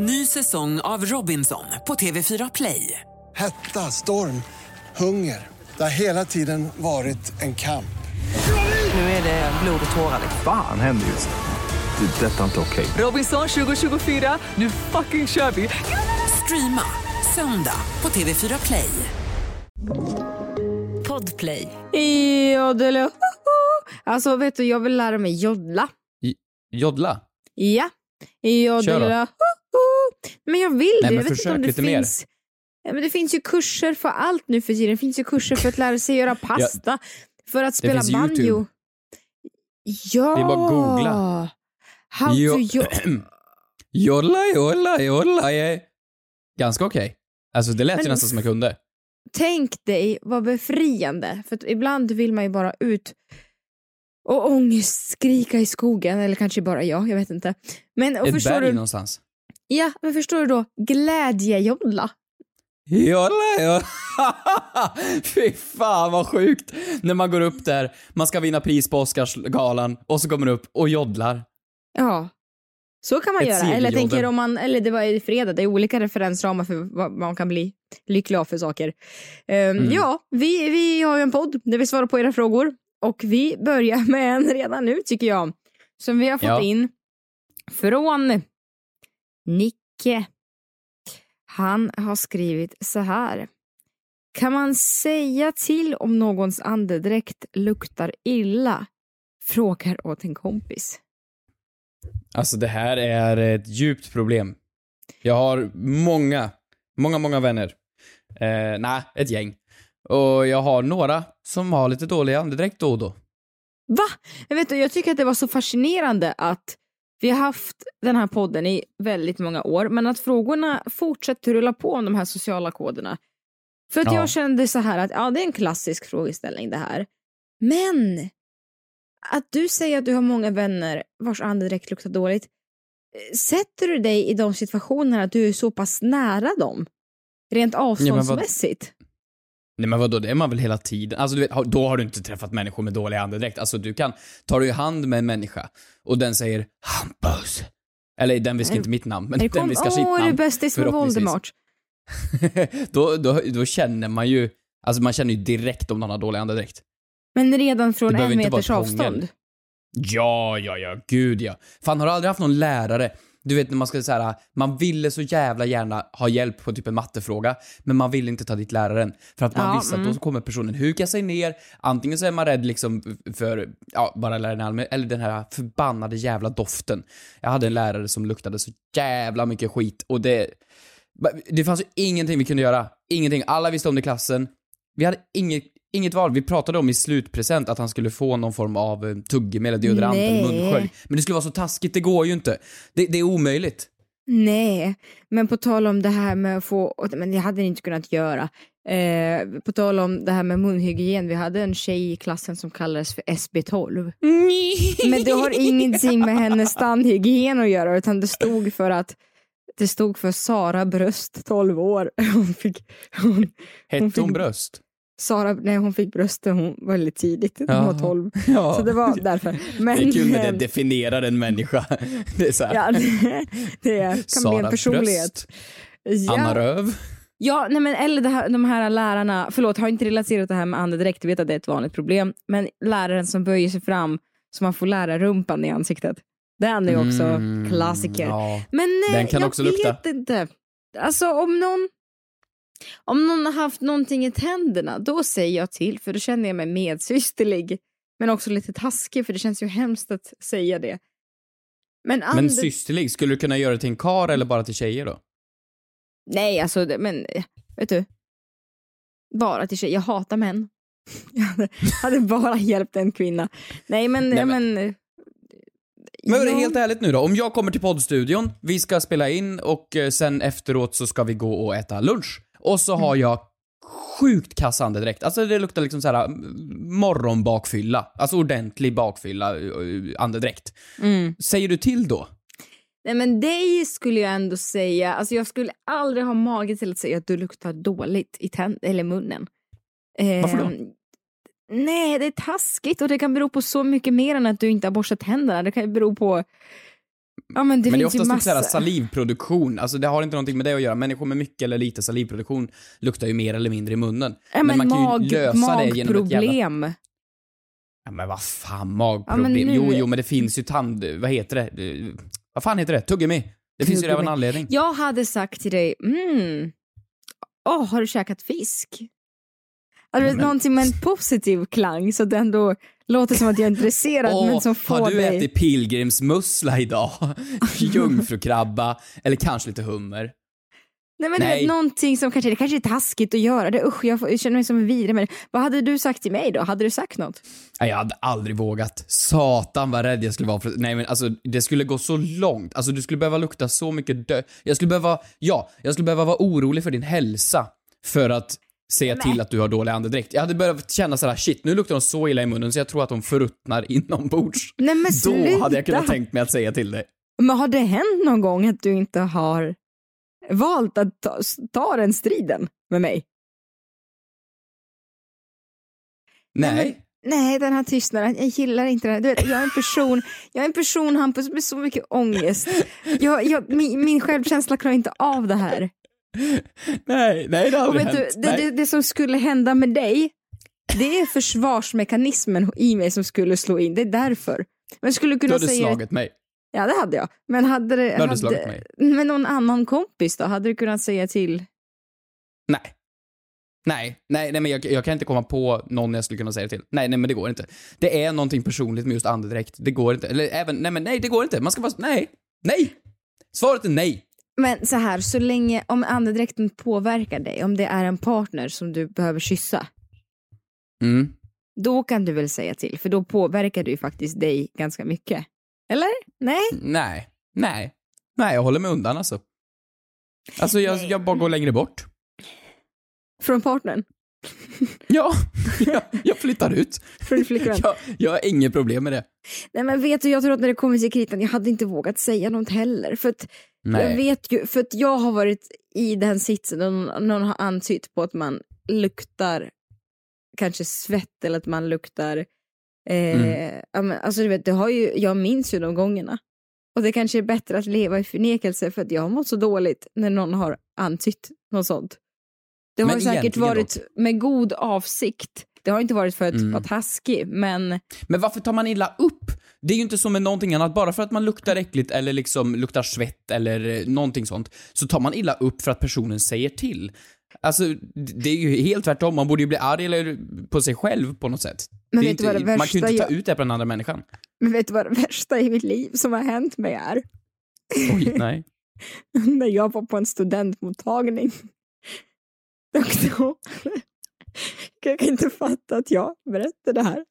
Ny säsong av Robinson på TV4 Play. Hetta, storm, hunger. Det har hela tiden varit en kamp. Nu är det blod och tårar. Fan händer just nu. Det. är Detta är inte okej. Robinson 2024, nu fucking kör vi! Streama söndag på TV4 Play. Podplay. Jodel. Alltså vet du, jag vill lära mig jodla. Jodla? Ja. Jodla. Men jag vill det. Nej, men jag vet inte om det finns... Ja, men det finns ju kurser för allt nu för tiden. Det finns ju kurser för att lära sig göra pasta, för att spela finns banjo. YouTube. Ja! Det är bara att googla. How Jo- to jo- Jodla, jodla, jodla. yeah. Ganska okej. Alltså det lät Men- ju nästan som jag kunde. Tänk dig vad befriande, för ibland vill man ju bara ut och ångestskrika i skogen, eller kanske bara jag, jag vet inte. Men och Ett förstår berg du, någonstans. Ja, men förstår du då, glädjejodla. Jodla, jodla. Fy fan vad sjukt. När man går upp där, man ska vinna pris på Oscarsgalan och så kommer man upp och joddlar. Ja. Så kan man Ett göra. Eller jag tänker om man, eller det var i fredag, det är olika referensramar för vad man kan bli lycklig av för saker. Ehm, Mm. Ja, vi, vi har ju en podd där vi svarar på era frågor och vi börjar med en redan nu tycker jag. Som vi har fått Ja. in från Nicke. Han har skrivit så här. Kan man säga till om någons andedräkt luktar illa? Frågar åt en kompis. Alltså det här är ett djupt problem. Jag har många, många, många vänner. Eh, nej, ett gäng. Och jag har några som har lite dålig andedräkt då och då. Va? Jag, vet, jag tycker att det var så fascinerande att vi har haft den här podden i väldigt många år men att frågorna fortsätter rulla på om de här sociala koderna. För att Ja. jag kände så här att ja, det är en klassisk frågeställning det här. Men att du säger att du har många vänner vars andedräkt luktar dåligt. Sätter du dig i de situationerna att du är så pass nära dem? Rent avståndsmässigt? Nej men vadå, det är man väl hela tiden? Alltså du vet, då har du inte träffat människor med dålig andedräkt. Alltså du kan, tar du i hand med en människa och den säger Hampus. Eller den viskar Är- inte mitt namn, men Är den viskar sitt Åh, är namn. du bästis med. Voldemort? då, då, då känner man ju, alltså man känner ju direkt om någon har dålig andedräkt. Men redan från en meters avstånd? Ja, ja, ja, gud ja. Fan, har du aldrig haft någon lärare, du vet när man ska säga man ville så jävla gärna ha hjälp på typ en mattefråga, men man vill inte ta dit läraren. För att man Ja, visste att mm. då kommer personen huka sig ner, antingen så är man rädd liksom för, ja, bara läraren i allmänhet, eller den här förbannade jävla doften. Jag hade en lärare som luktade så jävla mycket skit och det, det fanns ju ingenting vi kunde göra. Ingenting. Alla visste om det i klassen. Vi hade inget, inget val. Vi pratade om i slutpresent att han skulle få någon form av eh, tuggummi eller deodorant eller munskölj. Men det skulle vara så taskigt, det går ju inte. Det, det är omöjligt. Nej, men på tal om det här med att få, men det hade ni inte kunnat göra. Eh, på tal om det här med munhygien, vi hade en tjej i klassen som kallades för SB12. Men det har ingenting med hennes tandhygien att göra utan det stod för att det stod för Sara Bröst, 12 år. Hon fick, hon, Hette fick- hon bröst? Sara, nej hon fick brösten hon väldigt tidigt, hon var Jaha. 12. Ja. Så det var därför. Men, det är kul när det definierar en människa. Det är såhär, Ja, det, det kan bli Sara en personlighet. Bröst, Anna Röv. Ja, nej men eller här, de här lärarna, förlåt, har inte relaterat det här med andedräkt, jag vet att det är ett vanligt problem, men läraren som böjer sig fram så man får lärarrumpan i ansiktet. Den är ju också Mm, klassiker. Ja. Men nej, Den kan jag också vet lukta. inte. Alltså om någon, om någon har haft någonting i tänderna, då säger jag till för då känner jag mig medsysterlig. Men också lite taskig för det känns ju hemskt att säga det. Men, Men ande- systerlig, skulle du kunna göra det till en kar eller bara till tjejer då? Nej, alltså, men eh, vet du. Bara till tjejer. Jag hatar män. Jag hade, hade bara hjälpt en kvinna. Nej, men... Nej, men- men, eh, Men ja. helt ärligt nu då, om jag kommer till poddstudion, vi ska spela in och eh, sen efteråt så ska vi gå och äta lunch. Och så Mm. har jag sjukt kass andedräkt. Alltså det luktar liksom såhär mm, morgonbakfylla. Alltså ordentlig bakfylla, eh, andedräkt. Mm. Säger du till då? Nej, men dig skulle jag ändå säga... Alltså, jag skulle aldrig ha mage till att säga att du luktar dåligt i tänd eller munnen. Eh, Varför då? Nej, det är taskigt och det kan bero på så mycket mer än att du inte har borstat tänderna. Det kan ju bero på... Ja men det men det är oftast typ salivproduktion, alltså det har inte någonting med det att göra. Människor med mycket eller lite salivproduktion luktar ju mer eller mindre i munnen. Ja, men, man kan mag, ju lösa det genom ett jävla... magproblem. Ja, men vad fan, magproblem. Ja, men nu- Jo, jo, men det finns ju tand... Vad heter det? Vad fan heter det? Tuggummi. Det finns ju det av en Tuggummi. anledning. Jag hade sagt till dig, mm, åh, har du käkat fisk? Alltså, Men- Någonting med en positiv klang så att det ändå låter som att jag är intresserad Åh, men som får har du dig... ätit pilgrimsmussla idag? Jungfrukrabba? eller kanske lite hummer? Nej men Nej. vet någonting som kanske, det kanske är taskigt att göra det, usch jag, får, jag känner mig som en vidrig men Vad hade du sagt till mig då? Hade du sagt något? Nej, jag hade aldrig vågat. Satan vad rädd jag skulle vara för... Nej men alltså, det skulle gå så långt. Alltså du skulle behöva lukta så mycket dö... Jag skulle behöva... Ja, jag skulle behöva vara orolig för din hälsa. För att säga till att du har dålig andedräkt. Jag hade behövt känna sådär, shit, nu luktar de så illa i munnen så jag tror att de förruttnar inombords. Nej men Då sluta! hade jag kunnat tänkt mig att säga till dig. Men har det hänt någon gång att du inte har valt att ta, ta den striden med mig? Nej. Nej, den här tystnaden, jag gillar inte den. Du vet, jag är en person, jag är en person Hampus med så mycket ångest. Jag, jag, min, min självkänsla klarar inte av det här. Nej, nej det har aldrig vet du, hänt. det, det, det som skulle hända med dig, det är försvarsmekanismen i mig som skulle slå in. Det är därför. Men skulle du Du kunna hade säga... slagit mig. Ja, det hade jag. Men hade det... hade slagit mig. med någon annan kompis då? Hade du kunnat säga till? Nej. Nej, nej, nej men jag, jag kan inte komma på någon jag skulle kunna säga det till. Nej, nej men det går inte. Det är någonting personligt med just andedräkt. Det går inte. Eller även, nej men nej, det går inte. Man ska bara, nej, nej! Svaret är nej. Men så här, så länge, om andedräkten påverkar dig, om det är en partner som du behöver kyssa, Mm. då kan du väl säga till, för då påverkar det ju faktiskt dig ganska mycket. Eller? Nej? Nej, nej. Nej, jag håller mig undan alltså. Alltså jag, jag bara går längre bort. Från partnern? Ja, jag, jag flyttar ut. Från flickvän? Jag, jag har inget problem med det. Nej men vet du, jag tror att när det kommer till kritan, jag hade inte vågat säga något heller. För att jag Nej. vet ju, för att jag har varit i den sitsen och någon, någon har antytt på att man luktar kanske svett eller att man luktar, eh, Mm. alltså du vet, det har ju, jag minns ju de gångerna. Och det kanske är bättre att leva i förnekelse för att jag har mått så dåligt när någon har antytt något sånt. Det har Men säkert varit med god avsikt. Det har inte varit för att Mm. vara taskig, men Men varför tar man illa upp? Det är ju inte som med någonting annat, bara för att man luktar äckligt eller liksom luktar svett eller eh, någonting sånt, så tar man illa upp för att personen säger till. Alltså, det är ju helt tvärtom, man borde ju bli arg eller på sig själv på något sätt. Men vet du vad det man kan ju värsta inte ta jag- ut det på den andra människan. Men vet du vad det värsta i mitt liv som har hänt mig är? Oj, nej. När jag var på en studentmottagning. Och då... Jag kan inte fatta att jag berättar det här.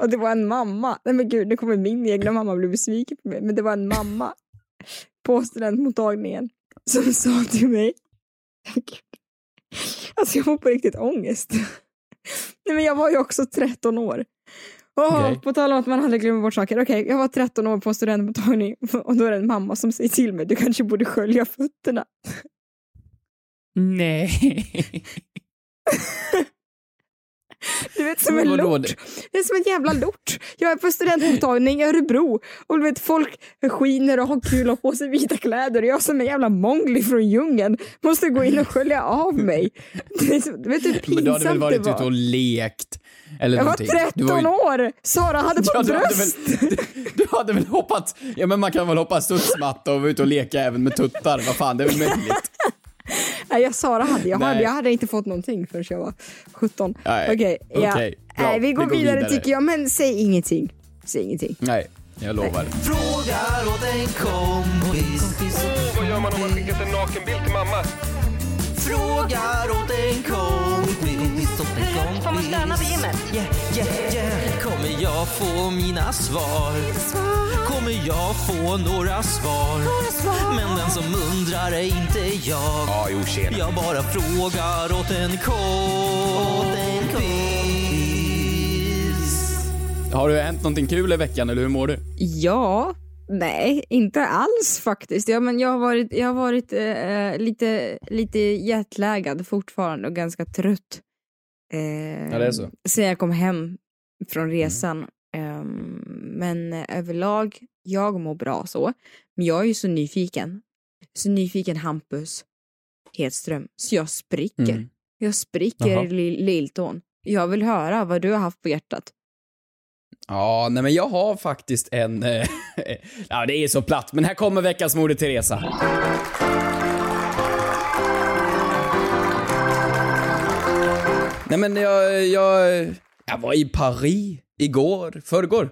Och det var en mamma. Nej men gud, nu kommer min egna mamma bli besviken på mig. Men det var en mamma på studentmottagningen som sa till mig. Alltså jag får på riktigt ångest. Nej men jag var ju också 13 år. Åh, Okej. På tal om att man aldrig glömmer bort saker. Okej, jag var 13 år på en studentmottagning och då är det en mamma som säger till mig du kanske borde skölja fötterna. Nej. Du vet som en lort. Det är som en jävla lort. Jag är på studentmottagning i Örebro och du vet folk skiner och har kul och har på sig vita kläder och jag som en jävla mongli från djungeln måste gå in och skölja av mig. Det så, du vet hur pinsamt Men du hade väl varit det ute var? och lekt? Eller Jag var någonting. 13 Du var ju- år! Sara hade på Ja, du, hade bröst! väl, du, du hade väl hoppat, ja men man kan väl hoppa studsmatta och vara ute och leka även med tuttar, vad fan det är väl möjligt? Nej, jag, Sara hade, jag, hade, Nej. jag hade inte fåt någonting förrän jag var 17. Nej, Okej, ja. okej, bra. Nej, vi går, Vi går vidare, vidare. tycker jag, men säg ingenting. Säg ingenting. Nej, jag lovar. Frågar åt en kompis. Vad gör man om man skickat en nakenbild till mamma? Frågar åt en kompis. Kompis. Får man stöna på gymmet? Yeah, yeah, yeah. Kommer jag få mina svar? Kommer jag få några svar? Men den som undrar är inte jag. Ja, jo tjena. Jag bara frågar åt en kompis. Har det hänt någonting kul i veckan eller hur mår du? Ja, nej, inte alls faktiskt. Ja, men jag har varit, jag har varit eh, lite, lite jetlaggad fortfarande och ganska trött. Eh, Ja, det är så. Sen jag kom hem från resan. Eh, men överlag jag mår bra så. Men jag är ju så nyfiken. Så nyfiken Hampus Hedström. Så jag spricker. Mm. Jag spricker Jaha. i lill- lilltån. Jag vill höra vad du har haft på hjärtat. Ja, nej men jag har faktiskt en... eh, ja, det är så platt, men här kommer veckans Moder Teresa. Nej men jag, jag, jag var i Paris igår, förrgår,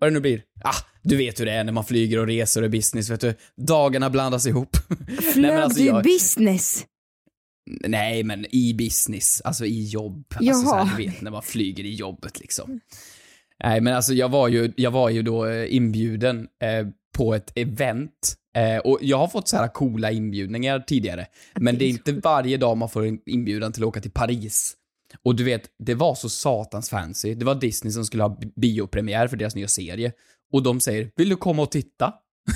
vad det nu blir. Ah, du vet hur det är när man flyger och reser och business, vet du. Dagarna blandas ihop. Flög men alltså du jag- business? Nej, men i business, alltså i jobb. Alltså Jaha. så här, du vet när man flyger i jobbet liksom. Nej, men alltså jag var ju, jag var ju då eh, inbjuden eh, på ett event. Eh, och jag har fått så här coola inbjudningar tidigare. Men det är inte varje dag man får en inbjudan till att åka till Paris. Och du vet, det var så satans fancy. Det var Disney som skulle ha bi- biopremiär för deras nya serie. Och de säger, vill du komma och titta?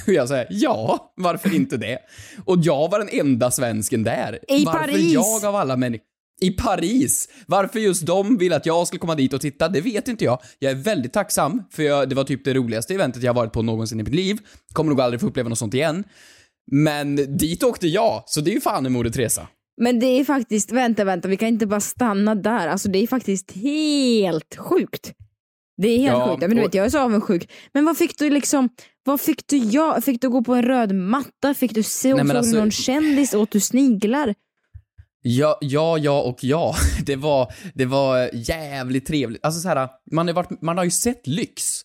Och jag säger, ja, varför inte det? Och jag var den enda svensken där. I varför Paris? jag av alla människor? I Paris! Varför just de vill att jag skulle komma dit och titta, det vet inte jag. Jag är väldigt tacksam, för jag, det var typ det roligaste eventet jag har varit på någonsin i mitt liv. Kommer nog aldrig få uppleva något sånt igen. Men dit åkte jag, så det är ju fan en Moder Teresa. Men det är faktiskt, vänta, vänta, vi kan inte bara stanna där. Alltså det är faktiskt helt sjukt. Det är helt Ja, sjukt. Men du och- vet, jag är så avundsjuk. Men vad fick du liksom, vad fick du göra? Fick du gå på en röd matta? Fick du se, Nej, alltså- någon kändis? Åt du sniglar? Ja, ja, ja och ja. Det var, det var jävligt trevligt. Alltså så här, man har, varit, man har ju sett lyx.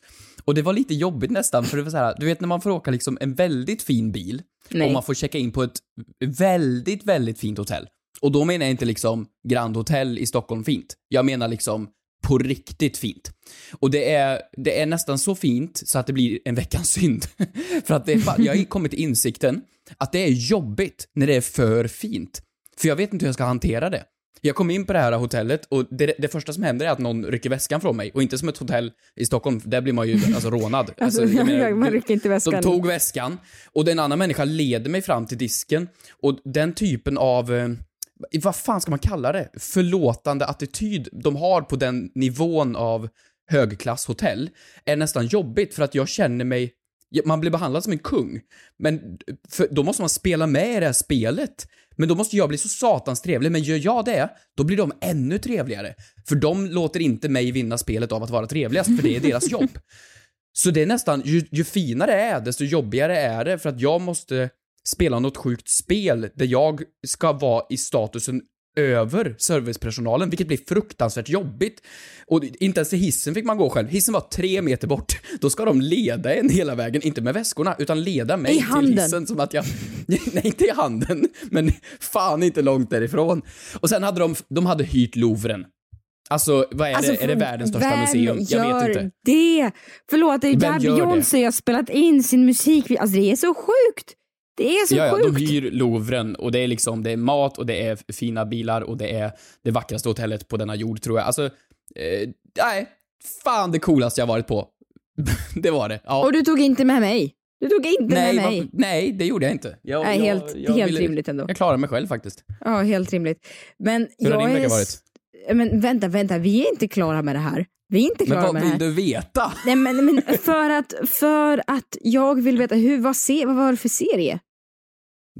Och det var lite jobbigt nästan, för det var så här, du vet när man får åka liksom en väldigt fin bil Nej. och man får checka in på ett väldigt, väldigt fint hotell. Och då menar jag inte liksom Grand Hotel i Stockholm fint. Jag menar liksom på riktigt fint. Och det är, det är nästan så fint så att det blir en veckans synd. för att det är, jag har kommit till insikten att det är jobbigt när det är för fint. För jag vet inte hur jag ska hantera det. Jag kom in på det här hotellet och det, det första som händer är att någon rycker väskan från mig. Och inte som ett hotell i Stockholm, där blir man ju alltså rånad. Alltså, jag menar, man rycker inte väskan. De tog väskan och den andra människa leder mig fram till disken och den typen av, eh, vad fan ska man kalla det? Förlåtande attityd de har på den nivån av högklasshotell är nästan jobbigt för att jag känner mig man blir behandlad som en kung. Men för, då måste man spela med i det här spelet. Men då måste jag bli så satans trevlig, men gör jag det, då blir de ännu trevligare. För de låter inte mig vinna spelet av att vara trevligast, för det är deras jobb. Så det är nästan, ju, ju finare det är, desto jobbigare är det, för att jag måste spela något sjukt spel där jag ska vara i statusen över servicepersonalen, vilket blir fruktansvärt jobbigt. Och inte ens till hissen fick man gå själv. Hissen var tre meter bort. Då ska de leda en hela vägen, inte med väskorna, utan leda mig I till handen. hissen som att jag... Nej, inte i handen, men fan inte långt därifrån. Och sen hade de, de hade hyrt Louvren. Alltså, vad är Alltså, det? Är det världens största vem museum? Jag gör vet inte. det? Förlåt, det är Vem där? Beyoncé har spelat in sin musik. Alltså det är så sjukt. Det är så Ja, ja, sjukt. de hyr Louvren och det är liksom, det är mat och det är fina bilar och det är det vackraste hotellet på denna jord tror jag. Alltså, eh, nej, fan det coolaste jag varit på. det var det. Ja. Och du tog inte med mig. Du tog inte nej, med mig. va- nej, det gjorde jag inte. Jag, Nej, jag- helt, jag helt ville- rimligt ändå. Jag klarar mig själv faktiskt. Ja, helt rimligt. Men Hur har jag din vecka varit? Men vänta, vänta, vi är inte klara med det här. Vi är inte Men klara vad med det vill här. du veta? Nej men, men för, att, för att jag vill veta, hur, vad, se, vad var det för serie?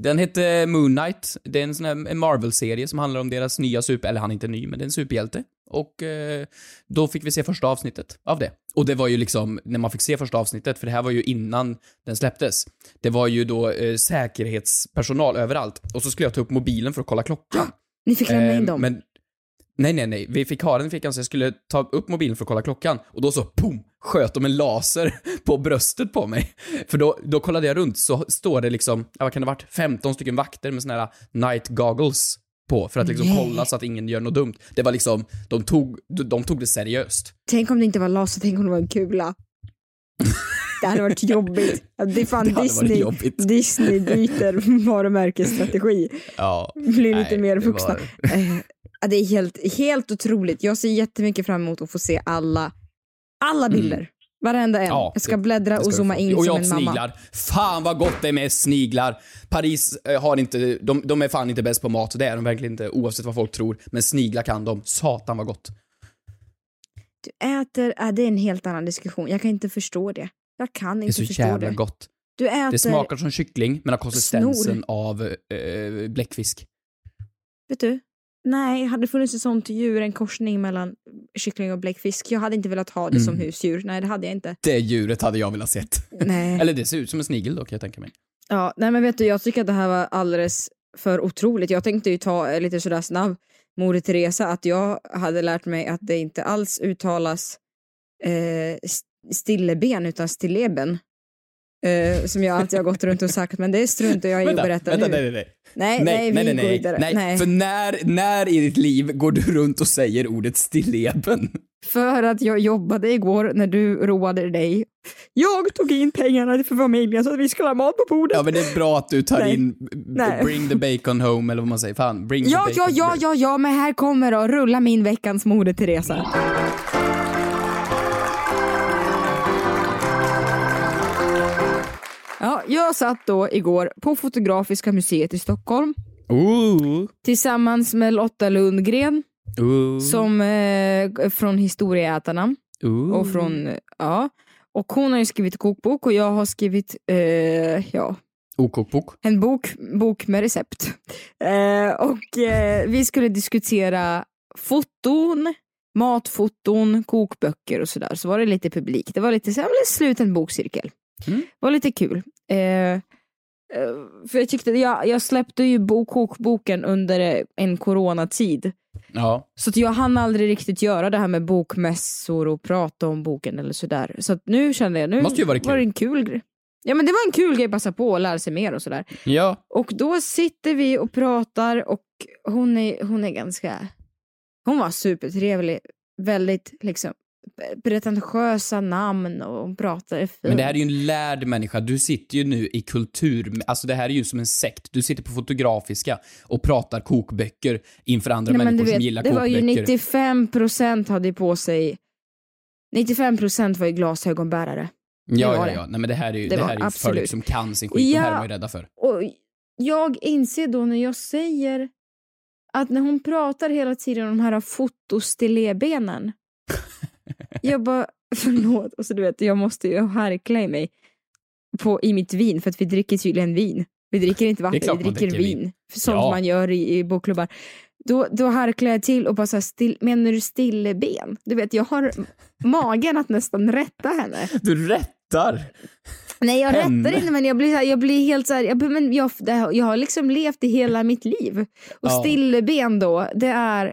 Den hette Moon Knight. Det är en sån här Marvel-serie som handlar om deras nya super... Eller han är inte ny, men det är en superhjälte. Och eh, då fick vi se första avsnittet av det. Och det var ju liksom, när man fick se första avsnittet, för det här var ju innan den släpptes. Det var ju då eh, säkerhetspersonal överallt. Och så skulle jag ta upp mobilen för att kolla klockan. Ni fick lämna in Eh, dem. Men, nej, nej, nej. Vi fick ha den i fickan så jag skulle ta upp mobilen för att kolla klockan. Och då så, pum, sköt de en laser på bröstet på mig. För då, då kollade jag runt så står det liksom, ja, vad kan det varit, 15 stycken vakter med såna här night goggles på för att liksom Nej. kolla så att ingen gör något dumt. Det var liksom, de tog, de tog det seriöst. Tänk om det inte var laser, tänk om det var en kula. Det hade varit jobbigt. Det är fan Det Disney. Disney byter varumärkesstrategi. Ja. Blir lite Nej, mer det vuxna. var- Eh, det är helt, helt otroligt. Jag ser jättemycket fram emot att få se alla, alla bilder. Varenda en. Mm. Ja, jag ska det- bläddra Det ska och zooma in och som jag en mamma. sniglar. Fan vad gott det är med sniglar. Paris eh, har inte, de, de är fan inte bäst på mat, det är de verkligen inte oavsett vad folk tror. Men sniglar kan de. Satan vad gott. Du äter, äh, det är en helt annan diskussion. Jag kan inte förstå det. Jag kan Det är inte så förstå jävla det. gott. Du äter, Det smakar som kyckling, men har konsistensen snor. av eh, bläckfisk. vet du? Nej, hade det funnits ett sånt djur, en korsning mellan kyckling och bläckfisk, jag hade inte velat ha det som Mm. husdjur. Nej, det hade jag inte. Det djuret hade jag velat sett. Nej. Eller det ser ut som en snigel då, kan jag tänka mig. Ja, nej men vet du, jag tycker att det här var alldeles för otroligt. Jag tänkte ju ta eh, lite sådär snabb Moder Teresa, att jag hade lärt mig att det inte alls uttalas eh, stilleben utan stilleben. Eh, som jag alltid har gått runt och sagt, men det struntar jag i att berätta vänta, nu. nej, nej, nej. nej, nej, nej, nej, nej, nej. För när, när i ditt liv går du runt och säger ordet stilleben? För att jag jobbade igår när du roade dig. Jag tog in pengarna för familjen så att vi skulle ha mat på bordet. Ja men det är bra att du tar Nej. in Nej. bring the bacon home eller vad man säger. Fan, bring Ja, the ja, bacon. ja, ja, ja, men här kommer då, rulla min veckans Moder Teresa. Ja, jag satt då igår på Fotografiska museet i Stockholm Ooh, tillsammans med Lotta Lundgren ooh, som eh, från Historieätarna ooh. och från, ja, och hon har ju skrivit kokbok och jag har skrivit, eh, ja, Okokbok. en bok, bok med recept. Eh, och eh, vi skulle diskutera foton, matfoton, kokböcker och sådär. Så var det lite publik. Det var lite så här, en sluten bokcirkel. Mm. Det var lite kul. Eh, eh, för jag tyckte, jag, jag släppte ju bok, kokboken under en coronatid. Ja. Så att jag hann aldrig riktigt göra det här med bokmässor och prata om boken eller sådär. Så att nu kände jag, nu Måste ju varit var det kul. en kul grej. Ja men det var en kul grej att passa på och lära sig mer och sådär. Ja. Och då sitter vi och pratar och hon är, hon är ganska, hon var supertrevlig, väldigt liksom pretentiösa namn och hon pratade fint. Men det här är ju en lärd människa. Du sitter ju nu i kultur... Alltså det här är ju som en sekt. Du sitter på Fotografiska och pratar kokböcker inför andra Nej, människor du som vet, gillar det var kokböcker. ju 95 procent hade ju på sig 95 procent var ju glasögonbärare. ja, det var ja, det. ja. Nej men det här är ju, Det det var här är ju folk som kan sin skit. Ja. Det här är man ju rädda för. Och jag inser då när jag säger att när hon pratar hela tiden om de här fotostillebenen. Jag bara, förlåt, och så du vet, jag måste ju harkla i mig på, i mitt vin för att vi dricker tydligen vin. Vi dricker inte vatten, vi dricker, dricker vin. vin. Sånt Ja. man gör i, i bokklubbar. Då, då harklar jag till och bara såhär, still, menar du stilleben? Du vet, jag har magen att nästan rätta henne. Du rättar! Nej jag Henne? rättar inte men jag blir, här, jag blir helt såhär, jag, men jag, jag har liksom levt i hela mitt liv. Och Ja. stilleben då, det är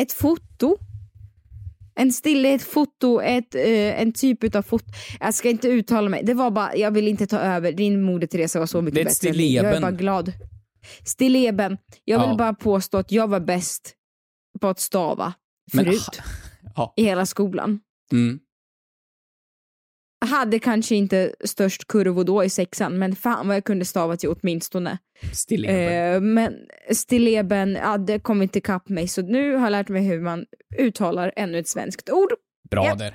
ett foto. En stille ett foto, ett, eh, en typ av foto. Jag ska inte uttala mig, det var bara, jag vill inte ta över. Din moder Teresa var så mycket Det är bättre min. Jag är stilleben. bara glad. Stilleben. Jag vill Ja. bara påstå att jag var bäst på att stava Men- förut Ja. i hela skolan. Mm. Hade kanske inte störst kurvor då i sexan, men fan vad jag kunde stava till åtminstone. Stilleben. Eh, men stilleben, ja, det kom inte ikapp mig, så nu har jag lärt mig hur man uttalar ännu ett svenskt ord. Bra ja. där.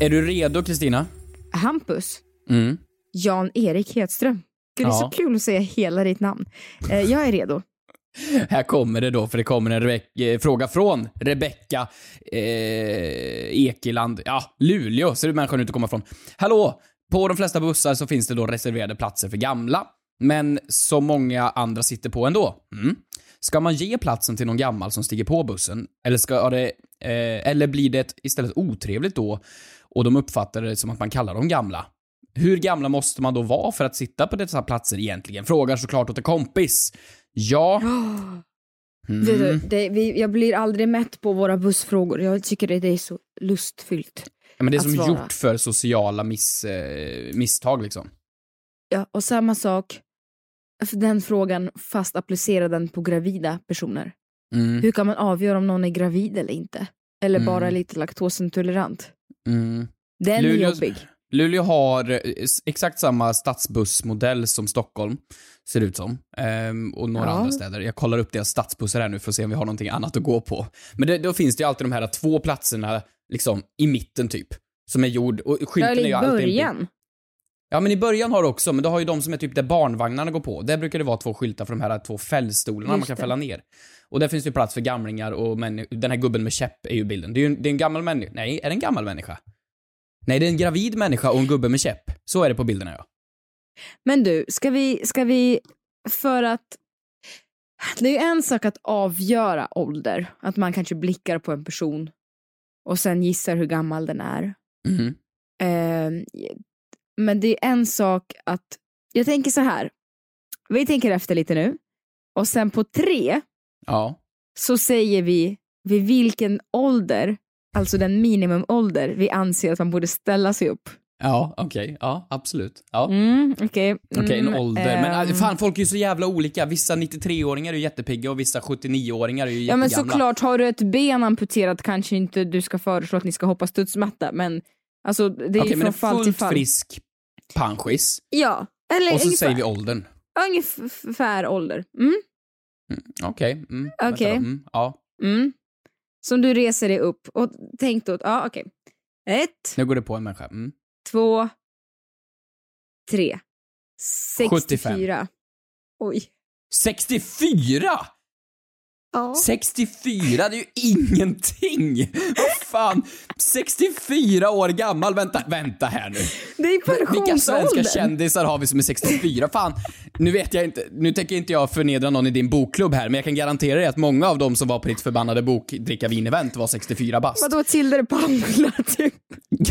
Är du redo Kristina? Hampus, Mm. Jan-Erik Hedström. Gud, det är Ja. så kul att säga hela ditt namn. Eh, jag är redo. Här kommer det då, för det kommer en eh, fråga från Rebecka eh, Ekeland. Ja, Luleå ser människan ut att komma från. Hallå! På de flesta bussar så finns det då reserverade platser för gamla, men som många andra sitter på ändå. Mm. Ska man ge platsen till någon gammal som stiger på bussen? Eller, ska det, eh, eller blir det istället otrevligt då och de uppfattar det som att man kallar dem gamla? Hur gamla måste man då vara för att sitta på dessa platser egentligen? Frågar såklart åt en kompis. Ja. Vet du, Mm. det, vi, jag blir aldrig mätt på våra bussfrågor. Jag tycker det, det är så lustfyllt. Ja, men det är som svara. gjort för sociala miss, eh, misstag liksom. Ja, och samma sak för den frågan fast applicera den på gravida personer. Mm. Hur kan man avgöra om någon är gravid eller inte? Eller Mm. bara lite laktosintolerant? Mm. Den Luleå- är jobbig. Luleå har eh, exakt samma stadsbussmodell som Stockholm, ser det ut som. Ehm, och några Ja. andra städer. Jag kollar upp deras stadsbussar här nu för att se om vi har någonting annat att gå på. Men det, då finns det ju alltid de här två platserna, liksom, i mitten typ. Som är gjord, och skylten är ju alltid... början. Ja, men i början har du också, men då har ju de som är typ där barnvagnarna går på. Där brukar det vara två skyltar för de här två fällstolarna man kan fälla ner. Och där finns det ju plats för gamlingar och männi- den här gubben med käpp är ju bilden. Det är ju en, det är en gammal människa. Nej, är det en gammal människa? Nej, det är en gravid människa och en gubbe med käpp. Så är det på bilderna, ja. Men du, ska vi, ska vi, för att det är ju en sak att avgöra ålder, att man kanske blickar på en person och sen gissar hur gammal den är. Mhm. Eh, men det är en sak att, jag tänker så här, vi tänker efter lite nu och sen på tre Ja. så säger vi vid vilken ålder, alltså den minimumålder vi anser att man borde ställa sig upp. Ja, okej. Ja, absolut. Ja. Mm, Okej, Okej, en Mm, ålder. Men ehm, äh, fan, folk är ju så jävla olika. Vissa 93-åringar är ju jättepigga och vissa 79-åringar är ju Ja men jättegamla. såklart, har du ett ben amputerat kanske inte du ska föreslå att ni ska hoppa studsmatta men alltså det är Okej, ju men från en fall till fullt fall. frisk panschis. Ja, eller Och så ungefär, säger vi åldern. ungefär ålder. Mm. Mm, Okej. då. Mm, ja. mm. Som du reser dig upp och tänk då, ja okej. Ett, Nu går det på en människa. Mm. två, tre. 64. 75. Oj. 64! Ja. 64, det är ju ingenting! Vad fan? 64 år gammal, vänta, vänta här nu. Det är Vilka svenska pensionsåldern. kändisar har vi som är 64? Fan, nu vet jag inte, nu tänker inte jag förnedra någon i din bokklubb här, men jag kan garantera dig att många av dem som var på ditt förbannade bokdricka vin-event var 64 bast. Vadå Tilde de Paula typ?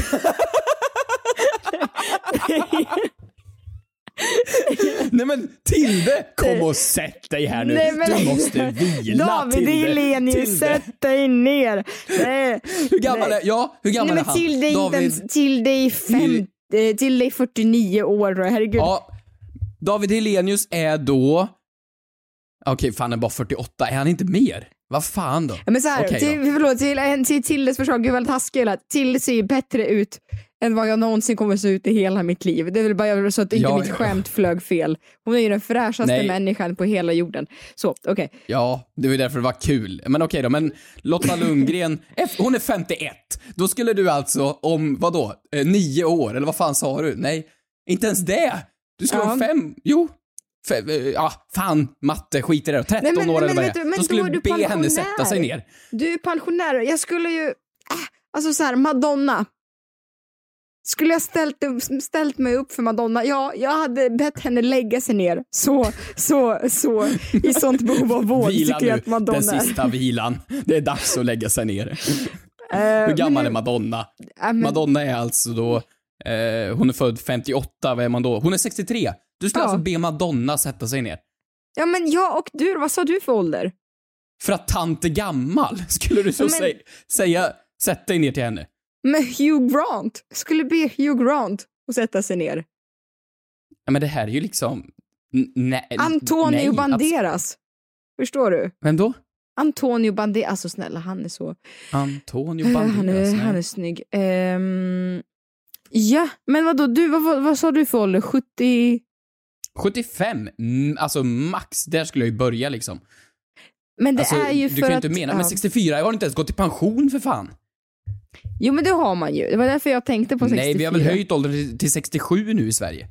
Nej men Tilde, kom och sätt dig här nu. Nej, men- Du måste vila David Tilde. Hellenius, Tilde. sätt dig ner. Nej. Hur gammal är, ja, hur gammal Nej, är men han? till dig, inte ens, till dig fem, eh, till dig 49 år herregud. Ja, David Helenius är då... Okej, fan han är bara 48. Är han inte mer? Vad fan då? Ja, Men så här, Okej till, då. förlåt, till, till Tildes försvar, gud vad taskig jag. Tilde ser ju bättre ut än vad jag någonsin kommer se ut i hela mitt liv. Det är väl bara så att inte Ja, mitt ja. skämt flög fel. Hon är ju den fräschaste Nej. människan på hela jorden. Så, okej. Ja, det var ju därför det var kul. Men okej då, men Lotta Lundgren, hon är 51. Då skulle du alltså om, vadå, eh, nio år, eller vad fan sa du? Nej, inte ens det! Du skulle Ja. ha fem, jo. Fem, eh, ja, fan, matte, skit i det då. 13 Nej, men- år eller vad det är. men Då skulle då du be henne pensionär. sätta sig ner. Du är pensionär, jag skulle ju, äh, alltså så här, Madonna. Skulle jag ställt, ställt mig upp för Madonna? Ja, jag hade bett henne lägga sig ner. Så, så, så, i sånt behov av vård Vila tycker jag nu, att Madonna den sista vilan. Det är dags att lägga sig ner. är. Hur gammal är men, Madonna? men, Madonna är alltså då, eh, hon är född 58, vad är man då? Hon är 63. Du skulle alltså be Madonna sätta sig ner. Ja, men jag och du, vad sa du för ålder? För att tant är gammal, skulle du så Men- säga, säga, sätt dig ner till henne. Men Hugh Grant, skulle be Hugh Grant att sätta sig ner. Ja, men det här är ju liksom... Nej, Antonio nej, Banderas. Förstår du? abs- Vem då? Antonio Banderas, alltså snälla han är så... Antonio Banderas? han, är, nej. han är snygg. Ehm, ja, men vadå, du, vad, vad, vad sa du för ålder? 70? 75, mm, alltså max, där skulle jag ju börja liksom. Men det alltså, är ju du för kan ju att... inte mena, ja. men 64, jag har inte ens gått i pension för fan. Jo men det har man ju. Det var därför jag tänkte på 64. Nej, vi har väl höjt åldern till, till 67 nu i Sverige.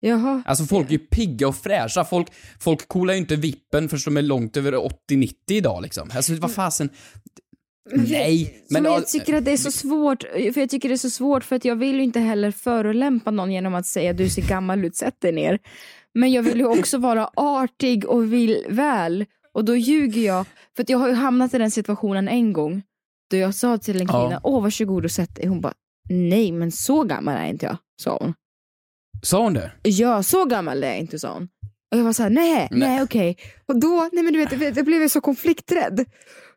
Jaha. Alltså folk är ju pigga och fräscha. Folk, folk coolar ju inte vippen förrän de är långt över 80-90 idag liksom. Alltså vad fasen. Nej, Men men... jag tycker att det är så svårt, för jag tycker det är så svårt för att jag vill ju inte heller förolämpa någon genom att säga du ser gammal ut, sätt dig ner. Men jag vill ju också vara artig och vill väl. Och då ljuger jag, för att jag har ju hamnat i den situationen en gång. Då jag sa till en kvinna, Ja. åh varsågod och sätt dig. Hon bara, nej men så gammal är inte jag, sa hon. Sa hon det? Ja, så gammal är jag inte, sa hon. Och jag var så här, nej, nej okej. Och då, nej men du vet, jag blev så konflikträdd.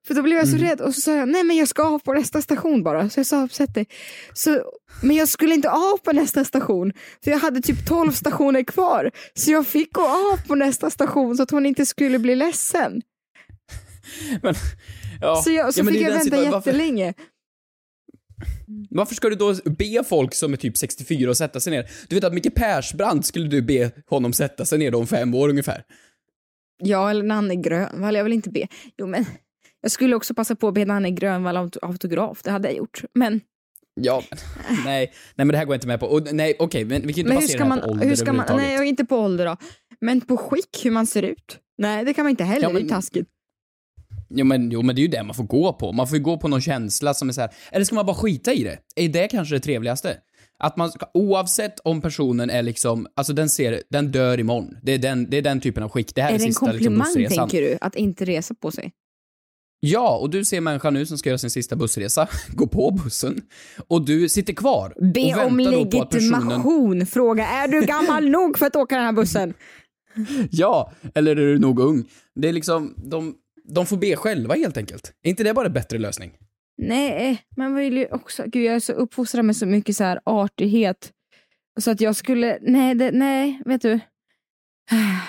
För då blev jag så Mm. rädd och så sa jag, nej men jag ska av på nästa station bara. Så jag sa, sätt dig. Så, men jag skulle inte av på nästa station. För jag hade typ 12 stationer kvar. Så jag fick gå av på nästa station så att hon inte skulle bli ledsen. Men, ja. Så, jag, så ja, men fick jag vänta situa- varför, jättelänge. varför ska du då be folk som är typ 64 att sätta sig ner? Du vet att Micke Persbrandt skulle du be honom sätta sig ner då om fem år ungefär. Ja, eller Nanne Grönvall. Jag vill inte be. Jo, men jag skulle också passa på att be Nanne Grönvall om autograf. Det hade jag gjort. Men, Ja, men, nej, nej men det här går jag inte med på. Och, nej, okej, men vi kan inte men hur basera ska det här man... på ålder Hur ska man nej, inte på ålder då. Men på skick, hur man ser ut. Nej, det kan man inte heller. Ja, Det är men- taskigt. Jo men, jo men det är ju det man får gå på. Man får ju gå på någon känsla som är så här. eller ska man bara skita i det? Är det kanske det trevligaste? Att man ska, oavsett om personen är liksom, alltså den ser, den dör imorgon. Det är den, det är den typen av skick. Det här är, Är det en sista liksom, komplimang, bussresan. tänker du? Att inte resa på sig? Ja, och du ser människan nu som ska göra sin sista bussresa, gå på bussen, och du sitter kvar Be och om att personen... legitimation. Fråga, är du gammal nog för att åka den här bussen? Ja, eller är du nog ung? Det är liksom, de, de får be själva helt enkelt. Är inte det bara en bättre lösning? Nej, man vill ju också... Gud, jag är så uppfostrad med så mycket så här artighet. Så att jag skulle... Nej, det, nej, vet du.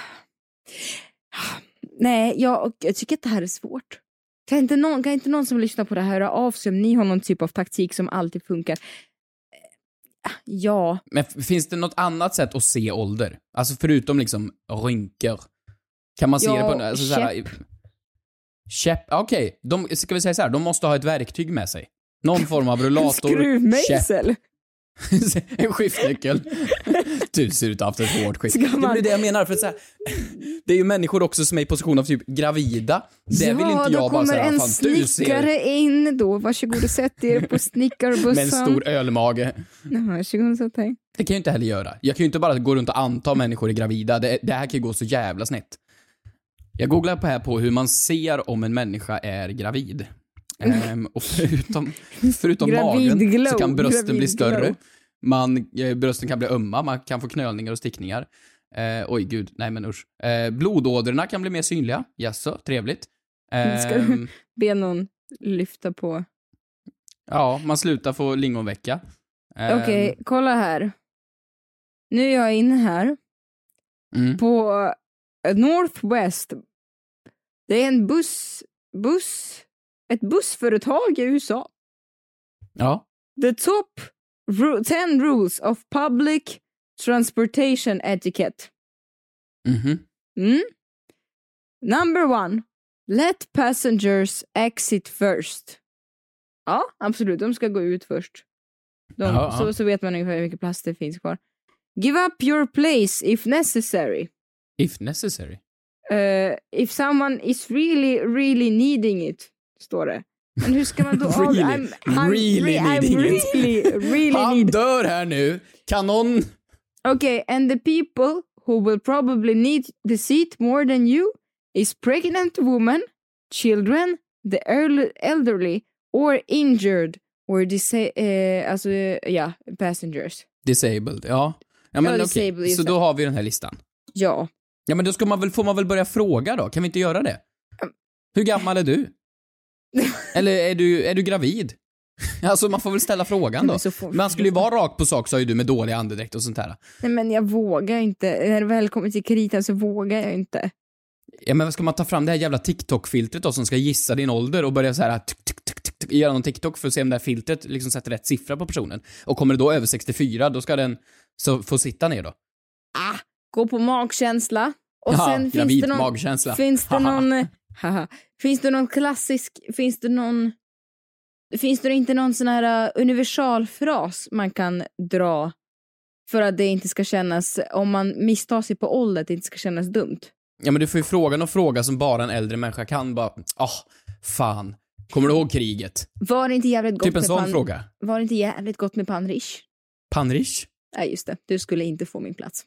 Nej, jag, jag tycker att det här är svårt. Kan inte, någon, kan inte någon som lyssnar på det här höra av sig om ni har någon typ av taktik som alltid funkar? Eh, Ja, Men finns det något annat sätt att se ålder? Alltså förutom liksom rynkor. Kan man se Ja, det på... Alltså, så här, käpp. Okej, de, ska vi säga så här, de måste ha ett verktyg med sig. Någon form av en rullator, käpp, skruvmejsel. en skiftnyckel. Du ser ut att ha haft ett hårt skift. Ska Det man- blir det jag menar, för så här, det är ju människor också som är i position av typ gravida. Det ja, vill inte då jag bara kommer säga, en fan du ser snickare in då. Varsågod och sätt er på snickarbussen. med en stor ölmage. Ja, varsågod och sätt dig. Det kan jag ju inte heller göra. Jag kan ju inte bara gå runt och anta människor är gravida. Det, det här kan ju gå så jävla snett. Jag googlar på här på hur man ser om en människa är gravid. Ehm, och förutom, förutom magen Gravidglow, så kan brösten bli gravidglow. större. Man, eh, brösten kan bli ömma, man kan få knölningar och stickningar. Eh, oj gud, nej men usch. Eh, blodådrorna kan bli mer synliga. Jaså, trevligt. Ska du Ehm, be någon lyfta på? ja, man slutar få lingonvecka. Ehm, Okej, kolla här. Nu är jag inne här mm. på Northwest. Det är en buss, buss, ett bussföretag i USA. Ja. The top ru- 10 rules of public transportation etiquette. Mhm. Mm? Number one. Let passengers exit first. Ja, absolut. De ska gå ut först. De, Ja, så, ja. så vet man ungefär hur mycket plats det finns kvar. Give up your place if necessary. If necessary. Uh, if someone is really, really needing it, står det. Men hur ska man då... Really, I'm, I'm, really I'm needing it. really, really Han need dör här nu. Kan någon... Okay, and the people who will probably need the seat more than you is pregnant women, children, the elderly, or injured, or disa- eh, alltså, ja, passengers. Disabled, ja. Ja men Ja, just så då har vi den här listan. Ja. Ja men då ska man väl, får man väl börja fråga då? Kan vi inte göra det? Hur gammal är du? Eller är du, är du gravid? Alltså man får väl ställa frågan då. Man skulle ju vara rakt på sak sa ju du med dålig andedräkt och sånt här. Nej men jag vågar inte. När det väl kommer till kritan så vågar jag inte. Ja men ska man ta fram det här jävla TikTok-filtret då som ska gissa din ålder och börja så här göra någon TikTok för att se om det här filtret liksom sätter rätt siffra på personen. Och kommer det då över 64, då ska den så få sitta ner då. Ah, gå på magkänsla. Och Ja, sen finns det någon... magkänsla. Finns det någon... haha. finns det någon klassisk... Finns det någon... Finns det inte någon sån här uh, universalfras man kan dra för att det inte ska kännas, om man misstar sig på ålder, att det inte ska kännas dumt? Ja men du får ju fråga någon fråga som bara en äldre människa kan bara, ah, fan. Kommer du ihåg kriget? Var det inte jävligt gott Typ en med sån pan- fråga. Var det inte jävligt gott med panrish? Panrish? Nej, just det. Du skulle inte få min plats.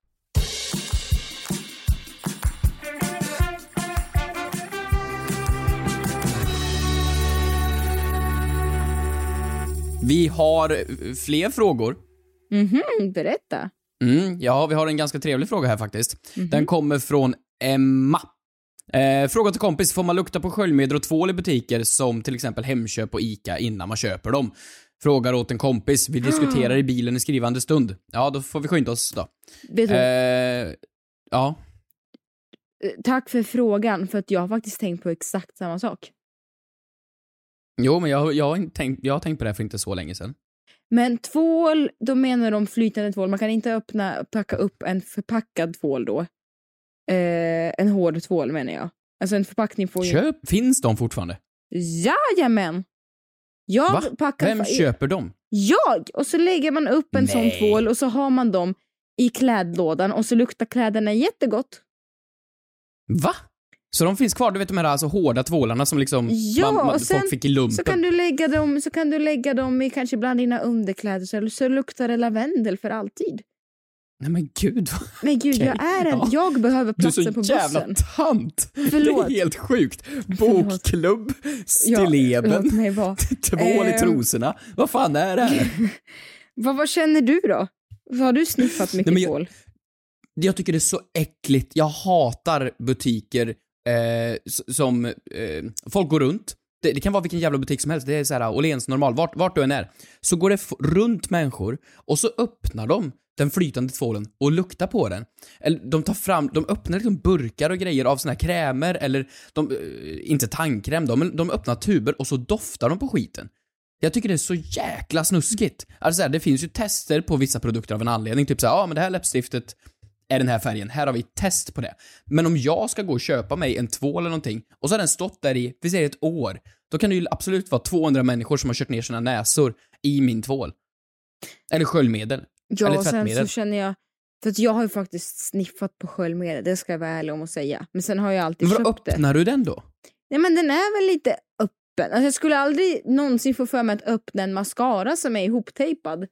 Vi har eh, fler frågor. Mhm, berätta. Mm, ja, vi har en ganska trevlig fråga här faktiskt. Mhm. Den kommer från Emma. Eh, fråga till kompis, får man lukta på sköljmedel och tvål i butiker som till exempel Hemköp och ICA innan man köper dem? Frågar åt en kompis, vi diskuterar i bilen i skrivande stund. Ja, då får vi skynda oss då. Vet du, Eh, ja. eh, Tack för frågan, för att jag har faktiskt tänkt på exakt samma sak. Jo, men jag, jag, har tänkt, jag har tänkt på det här för inte så länge sedan. Men tvål, då menar de flytande tvål. Man kan inte öppna, packa upp en förpackad tvål då. Eh, en hård tvål menar jag. Alltså en förpackning får ju... Köp, finns de fortfarande? Jajamän! Jag Va? packar... Vem köper dem? Jag! Och så lägger man upp en sån Nej. tvål och så har man dem i klädlådan och så luktar kläderna jättegott. Va? Så de finns kvar, du vet de här alltså hårda tvålarna som liksom Ja, man, man, och sen folk fick i lumpen? Så kan du lägga dem, så kan du lägga dem i kanske bland dina underkläder så, så luktar det lavendel för alltid. Nej men gud vad... Men gud, Okej. jag är en, Ja. jag behöver Du är platsen på så jävla bussen. tant! Förlåt. Det är helt sjukt. Bokklubb, Ja, stilleben, vara. tvål i Ehm. trosorna. Vad fan är det här? Vad, vad känner du då? Har du sniffat mycket Nej, jag- tvål? Jag tycker det är så äckligt. Jag hatar butiker eh, som eh, folk går runt. Det, det kan vara vilken jävla butik som helst. Det är så här Åhléns normal, vart, vart du än är. Så går det runt människor och så öppnar de den flytande tvålen och luktar på den. Eller de tar fram, de öppnar liksom burkar och grejer av såna här krämer eller de, eh, inte tandkräm då, men de öppnar tuber och så doftar de på skiten. Jag tycker det är så jäkla snuskigt. Alltså så här, det finns ju tester på vissa produkter av en anledning, typ såhär, ja men det här läppstiftet är den här färgen, här har vi test på det. Men om jag ska gå och köpa mig en tvål eller någonting och så har den stått där i, vi säger ett år, då kan det ju absolut vara 200 människor som har kört ner sina näsor i min tvål. Eller sköljmedel. Ja, eller och sen tvättmedel. så känner jag, för att jag har ju faktiskt sniffat på sköljmedel, det ska jag vara ärlig om att säga. Men sen har jag alltid Men köpt det. öppnar du den då? Nej men den är väl lite öppen. Alltså, jag skulle aldrig någonsin få för mig att öppna en mascara som är ihoptejpad.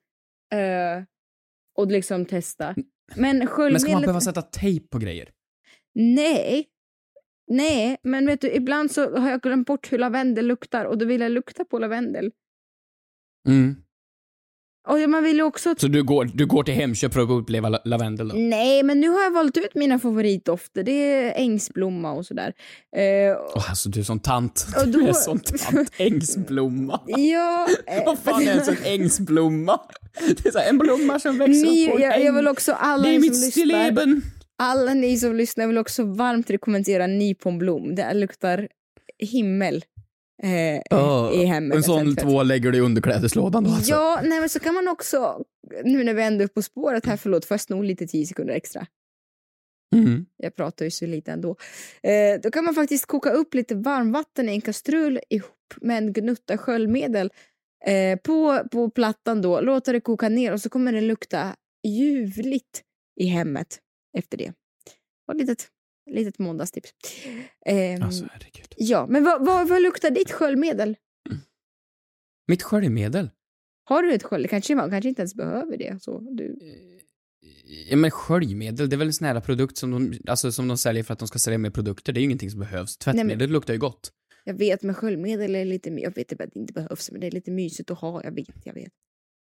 eh, och liksom testa. Men Men ska man sköljmedlet... behöva sätta tejp på grejer? Nej. Nej, men vet du, ibland så har jag glömt bort hur lavendel luktar och då vill jag lukta på lavendel. Mm. Och man vill ju också... Så du går, du går till Hemköp för att uppleva la- lavendel då? Nej, men nu har jag valt ut mina favoritdofter. Det är ängsblomma och sådär. Eh, Åh, alltså du är sån tant. Och då- Du är sån tant. Ängsblomma. ja, eh, Vad fan är ens en ängsblomma? Det är så här, en blomma som växer ni, på en jag, jag vill också alla Det är mitt stilleben. Alla ni som lyssnar vill också varmt rekommendera nyponblom. Det luktar himmel eh, i hemmet. en sån För- två lägger du i underklädeslådan då alltså? Ja, nej men så kan man också, nu när vi ändå är på spåret här, förlåt, får jag sno lite tio sekunder extra? Mm. Jag pratar ju så lite ändå. Eh, då kan man faktiskt koka upp lite varmvatten i en kastrull ihop med en gnutta sköljmedel eh, på, på plattan då, låta det koka ner och så kommer det lukta ljuvligt i hemmet efter det. Ett litet, litet måndagstips. Ehm, Alltså herregud. ja, men vad, vad, vad luktar ditt sköljmedel? Mitt sköljmedel? Har du ett skölj? Kanske man kanske inte ens behöver det. Så du... Ja men sköljmedel, det är väl en sån här produkt som de, alltså, som de säljer för att de ska sälja mer produkter. Det är ju ingenting som behövs. Tvättmedel luktar ju gott. Jag vet, men sköljmedel är lite... Jag vet att det inte behövs, men det är lite mysigt att ha. Jag vet, jag vet.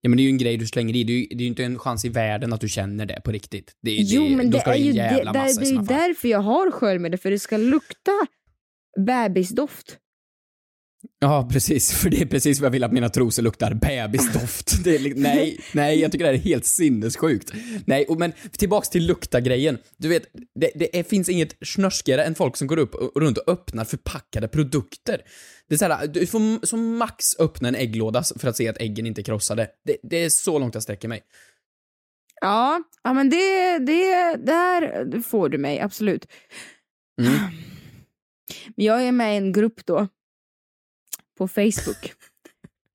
Ja men det är ju en grej du slänger i. Det är ju, det är ju inte en chans i världen att du känner det på riktigt. Det, Jo, det, men det ska är ju det, jävla det, är därför jag har sköljmedel, för det ska lukta bebisdoft. Ja, precis. För det är precis vad jag vill att mina trosor luktar. Bebisdoft. Det är, nej, nej, jag tycker det här är helt sinnessjukt. Nej, och, men tillbaks till lukta-grejen. Du vet, det, det finns inget snörskigare än folk som går upp och, runt och öppnar förpackade produkter. Det är så här, du får som max öppna en ägglåda för att se att äggen inte är krossade. Det, det är så långt jag sträcker mig. Ja, ja men det, det, där får du mig, absolut. Mm. Men jag är med i en grupp då, på Facebook.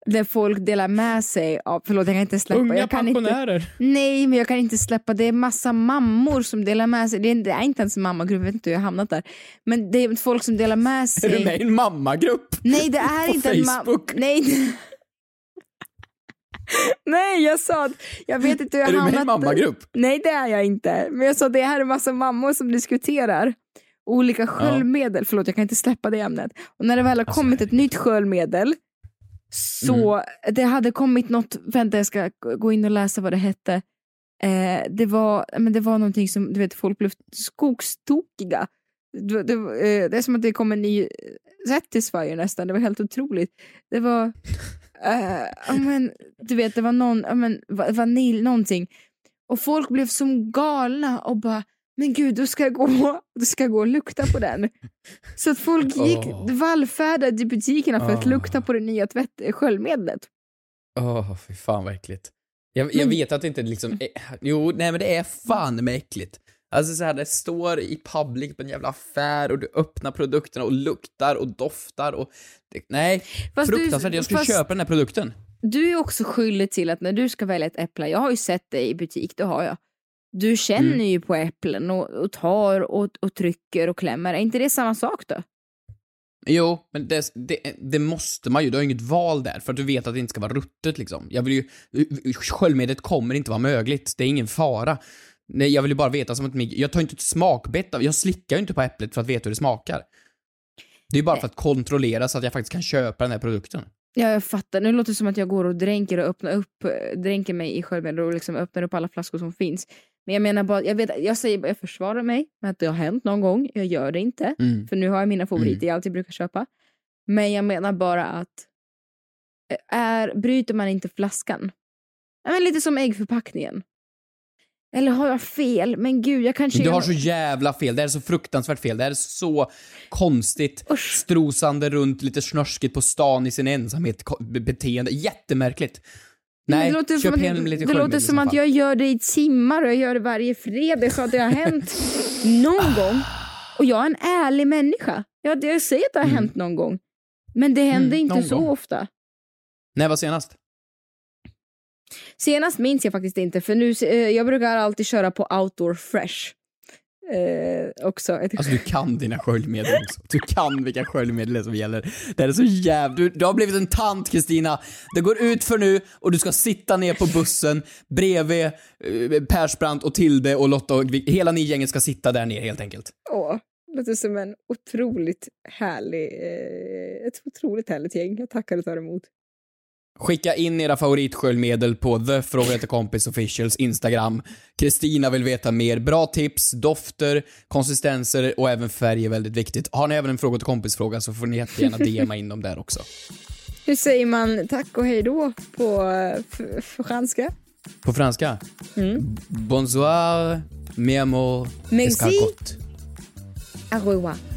där folk delar med sig av, förlåt jag kan inte släppa. Unga jag kan pensionärer. Inte, nej men jag kan inte släppa, det är massa mammor som delar med sig. Det är, det är inte ens en mammagrupp, jag vet inte hur jag hamnat där. Men det är folk som delar med sig. Är du med i en mammagrupp? Nej det är På inte en mamma. Facebook? Nej. Jag sa att jag vet inte hur jag Är du hamnat med i en mammagrupp? Nej det är jag inte. Men jag sa att det här är massa mammor som diskuterar olika sköljmedel. Förlåt jag kan inte släppa det ämnet. Och när det väl har Alltså, kommit ett nytt sköljmedel så Mm. det hade kommit något, vänta jag ska gå in och läsa vad det hette. Eh, det, var, men det var någonting som, du vet folk blev skogstokiga. Det, det, eh, det är som att det kom en ny Satisfyer nästan, det var helt otroligt. Det var, eh, ja, men, du vet det var någon, ja, men, va- vanilj, någonting. Och folk blev som galna och bara, men gud, du ska gå, du ska gå och lukta på den. Så att folk gick Åh. vallfärdade till butikerna för att lukta på det nya tvätt, sköljmedlet. Åh, fy fan vad äckligt. Jag, jag Men- vet att det inte liksom är, Jo, nej men det är fan med äckligt. Alltså så här, det står i public på en jävla affär och du öppnar produkterna och luktar och doftar och... Det, nej, Fast du- fruktansvärt. Jag skulle fast- köpa den här produkten. Du är också skyldig till att när du ska välja ett äpple, jag har ju sett dig i butik, det har jag. Du känner Mm. ju på äpplen och, och tar och, och trycker och klämmer. Är inte det samma sak då? Jo, men det, det, det måste man ju. Du har inget val där, för att du vet att det inte ska vara ruttet liksom. Jag vill ju... Sköljmedlet kommer inte vara mögligt. Det är ingen fara. Nej, jag vill ju bara veta som att mig- Jag tar inte ett smakbett av... Jag slickar ju inte på äpplet för att veta hur det smakar. Det är ju bara för att kontrollera så att jag faktiskt kan köpa den här produkten. Ja, jag fattar. Nu låter det som att jag går och dränker och öppnar upp, eh, dränker mig i sköljmedel och liksom öppnar upp alla flaskor som finns. Men jag menar bara, jag, vet, jag säger jag försvarar mig med att det har hänt någon gång. Jag gör det inte. Mm. För nu har jag mina favoriter jag alltid brukar köpa. Men jag menar bara att eh, är, bryter man inte flaskan? Men lite som äggförpackningen. Eller har jag fel? Men gud, jag kanske... Du har så jävla fel. Det här är så fruktansvärt fel. Det här är så konstigt. Strosande runt lite snörskigt på stan i sin ensamhet beteende. Jättemärkligt. Nej, det låter som att, lite Det låter som att jag gör det i timmar och jag gör det varje fredag så att det har hänt någon gång. Och jag är en ärlig människa. Jag, jag säger att det har hänt någon gång. Men det händer Mm, inte så gång. ofta. När var senast? Senast minns jag faktiskt inte för nu, eh, jag brukar alltid köra på outdoor fresh. Eh, också Alltså du kan dina sköljmedel också. Du kan vilka sköljmedel det är som gäller. Det här är så jävla... Du, du har blivit en tant Kristina. Det går ut för nu och du ska sitta ner på bussen bredvid eh, Persbrandt och Tilde och Lotta och hela ni gänget ska sitta där ner helt enkelt. Åh, låter som en otroligt härlig, eh, ett otroligt härligt gäng. Jag tackar och tar emot. Skicka in era favoritsköljmedel på The Fråga Efter Kompis Officials Instagram. Kristina vill veta mer. Bra tips, dofter, konsistenser och även färg är väldigt viktigt. Har ni även en Fråga till Kompis-fråga så får ni jättegärna DMa in dem där också. Hur säger man tack och hej då på franska? På franska? Mm. Bonsoir, mi amour, Merci. Au revoir.